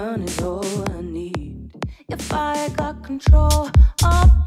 is all oh, I need. If I got control of